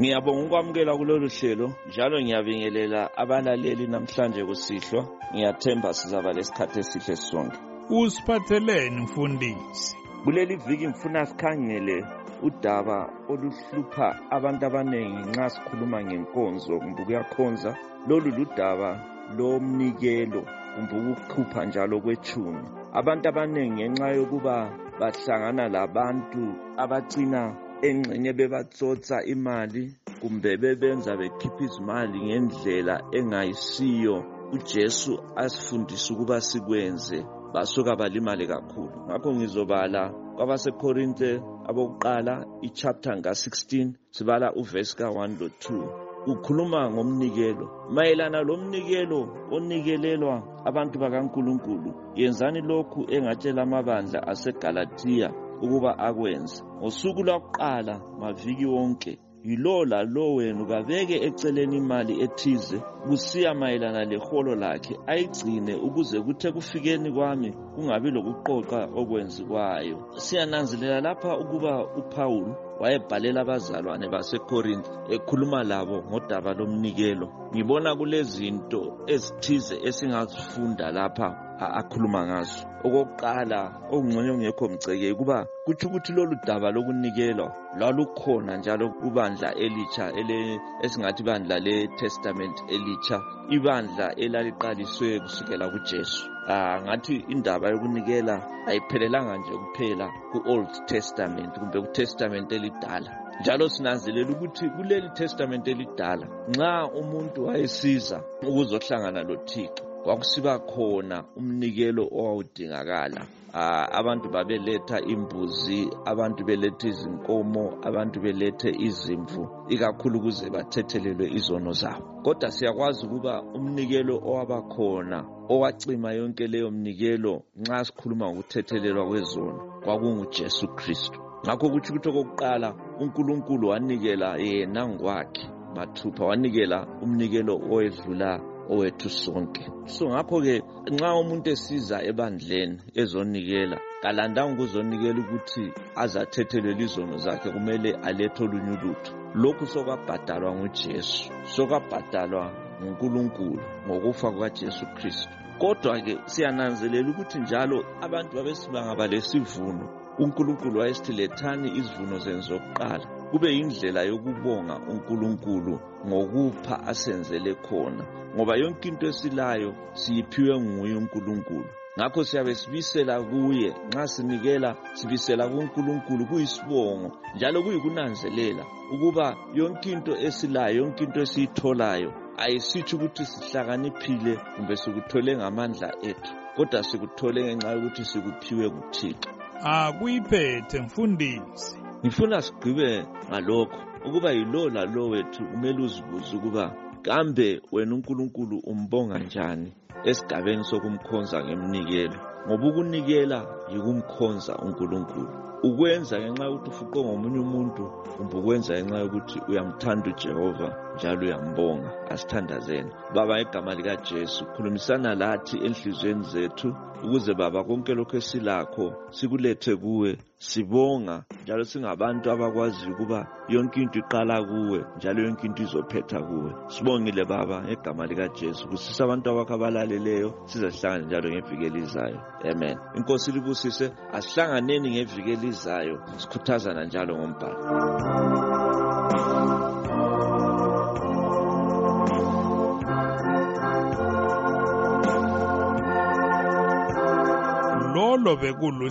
Ngiyabonga ukwamukela kulolu hlelo njalo ngiyabingelela abalaleli namhlanje kusihlwa ngiyathemba sizaba lesikhathi esihle sonke. Usiphatheleni mfundisi? Kuleli viki ngifuna sikhangele udaba oluhlupha abantu abaningi nxa sikhuluma ngenkonzo kumbe ukuyakhonza. Lolu ludaba lomnikelo kumbe ukukhupha njalo kwetshumi. Abantu abaningi ngenxa yokuba bahlangana labantu abacina engxenye bebatsotsa imali kumbe bebenza bekhipha izimali ngendlela engayisiyo uJesu asifundisa ukuba sikwenze basuka balimale kakhulu ngakho ngizobala kwabaseKorinte abokuqala ichapter ka-16 sibala uvesi ka-1 lo-2 ukhuluma ngomnikelo mayelana lomnikelo onikelelwa abantu bakaNkuluNkulu yenzani lokhu engatshela amabandla aseGalatiya ukuba akwenze ngosuku lwakuqala maviki wonke yilowo lalowo wenu kabeke eceleni imali ethize kusiya mayelana leholo lakhe ayigcine ukuze kuthe kufikeni kwami kungabi lokuqoqa okwenziwayo siyananzelela lapha ukuba uphawulu wayebhalela abazalwane basekorinte ekhuluma labo ngodaba lomnikelo ngibona kulezinto ezithize esingazifunda lapha a- akhuluma ngazo okokuqala okungcono okungekho mceke ukuba kutsho ukuthi lolu daba lokunikelwa lwalukhona njalo kubandla elitsha ele- esingathi ibandla letestament elitsha ibandla elaliqaliswe kusukela kujesu Ah, ngathi indaba yokunikela ayiphelelanga nje kuphela ku-old testament kumbe kutestament elidala njalo sinanzelela ukuthi kuleli testament elidala nxa umuntu wayesiza ukuzohlangana lothixo kwakusiba khona umnikelo owawudingakala Ah, abantu babeletha imbuzi abantu beletha izinkomo abantu belethe izimvu ikakhulu ukuze bathethelelwe izono zabo kodwa siyakwazi ukuba umnikelo owabakhona owacima yonke leyo mnikelo nxa sikhuluma ngokuthethelelwa kwezono kwakungujesu kristu ngakho kutsho ukuthi okokuqala unkulunkulu wanikela yena ngokwakhe mathupha wanikela umnikelo owedlula owethu sonke so ngakho-ke nxa umuntu esiza ebandleni ezonikela kalandanga ukuzonikela ukuthi azathethelwe lizono zakhe kumele alethe olunye ulutho lokhu sokwabhadalwa ngujesu sokwabhadalwa ngunkulunkulu ngokufa kukajesu kristu kodwa-ke siyananzelela ukuthi njalo abantu babesimanga balesivuno uNkulunkulu wayesithi lethani izivuno zenu zokuqala kube yindlela yokubonga uNkulunkulu ngokupha asenzele khona ngoba yonke into esilayo siyiphiwe nguye uNkulunkulu ngakho siyabe sibisela kuye nxa sinikela sibisela kuNkulunkulu kuyisibongo njalo kuyikunanzelela ukuba yonke into esilayo yonke into esiyitholayo ayisitsho ukuthi sihlakaniphile kumbe sikuthole ngamandla ethu kodwa sikuthole ngenxa yokuthi sikuphiwe nguthixo akuyiphethe ah, mfundisi ngifuna sigqibe ngalokho ukuba yilowo lalowo wethu kumele uzibuze ukuba kambe wena uNkulunkulu umbonga njani esigabeni sokumkhonza ngemnikelo ngoba ukunikela yikumkhonza unkulunkulu ukwenza ngenxa yokuthi ufuqwe ngomunye umuntu kumbe ukwenza ngenxa yokuthi uyamthanda ujehova njalo uyambonga asithandazeni baba ngegama likajesu khulumisana lathi enhliziyweni zethu ukuze baba konke lokhu esilakho sikulethe kuwe sibonga njalo singabantu abakwaziyo ukuba yonke into iqala kuwe njalo yonke into izophetha kuwe sibongile baba ngegama likajesu kusisa abantu abakho abalaleleyo sizahlangane njalo ngeviki elizayo amen inkosi libusise asihlanganeni ngeviki elizayo sikhuthazana njalo ngombhalo lolo bekuluhle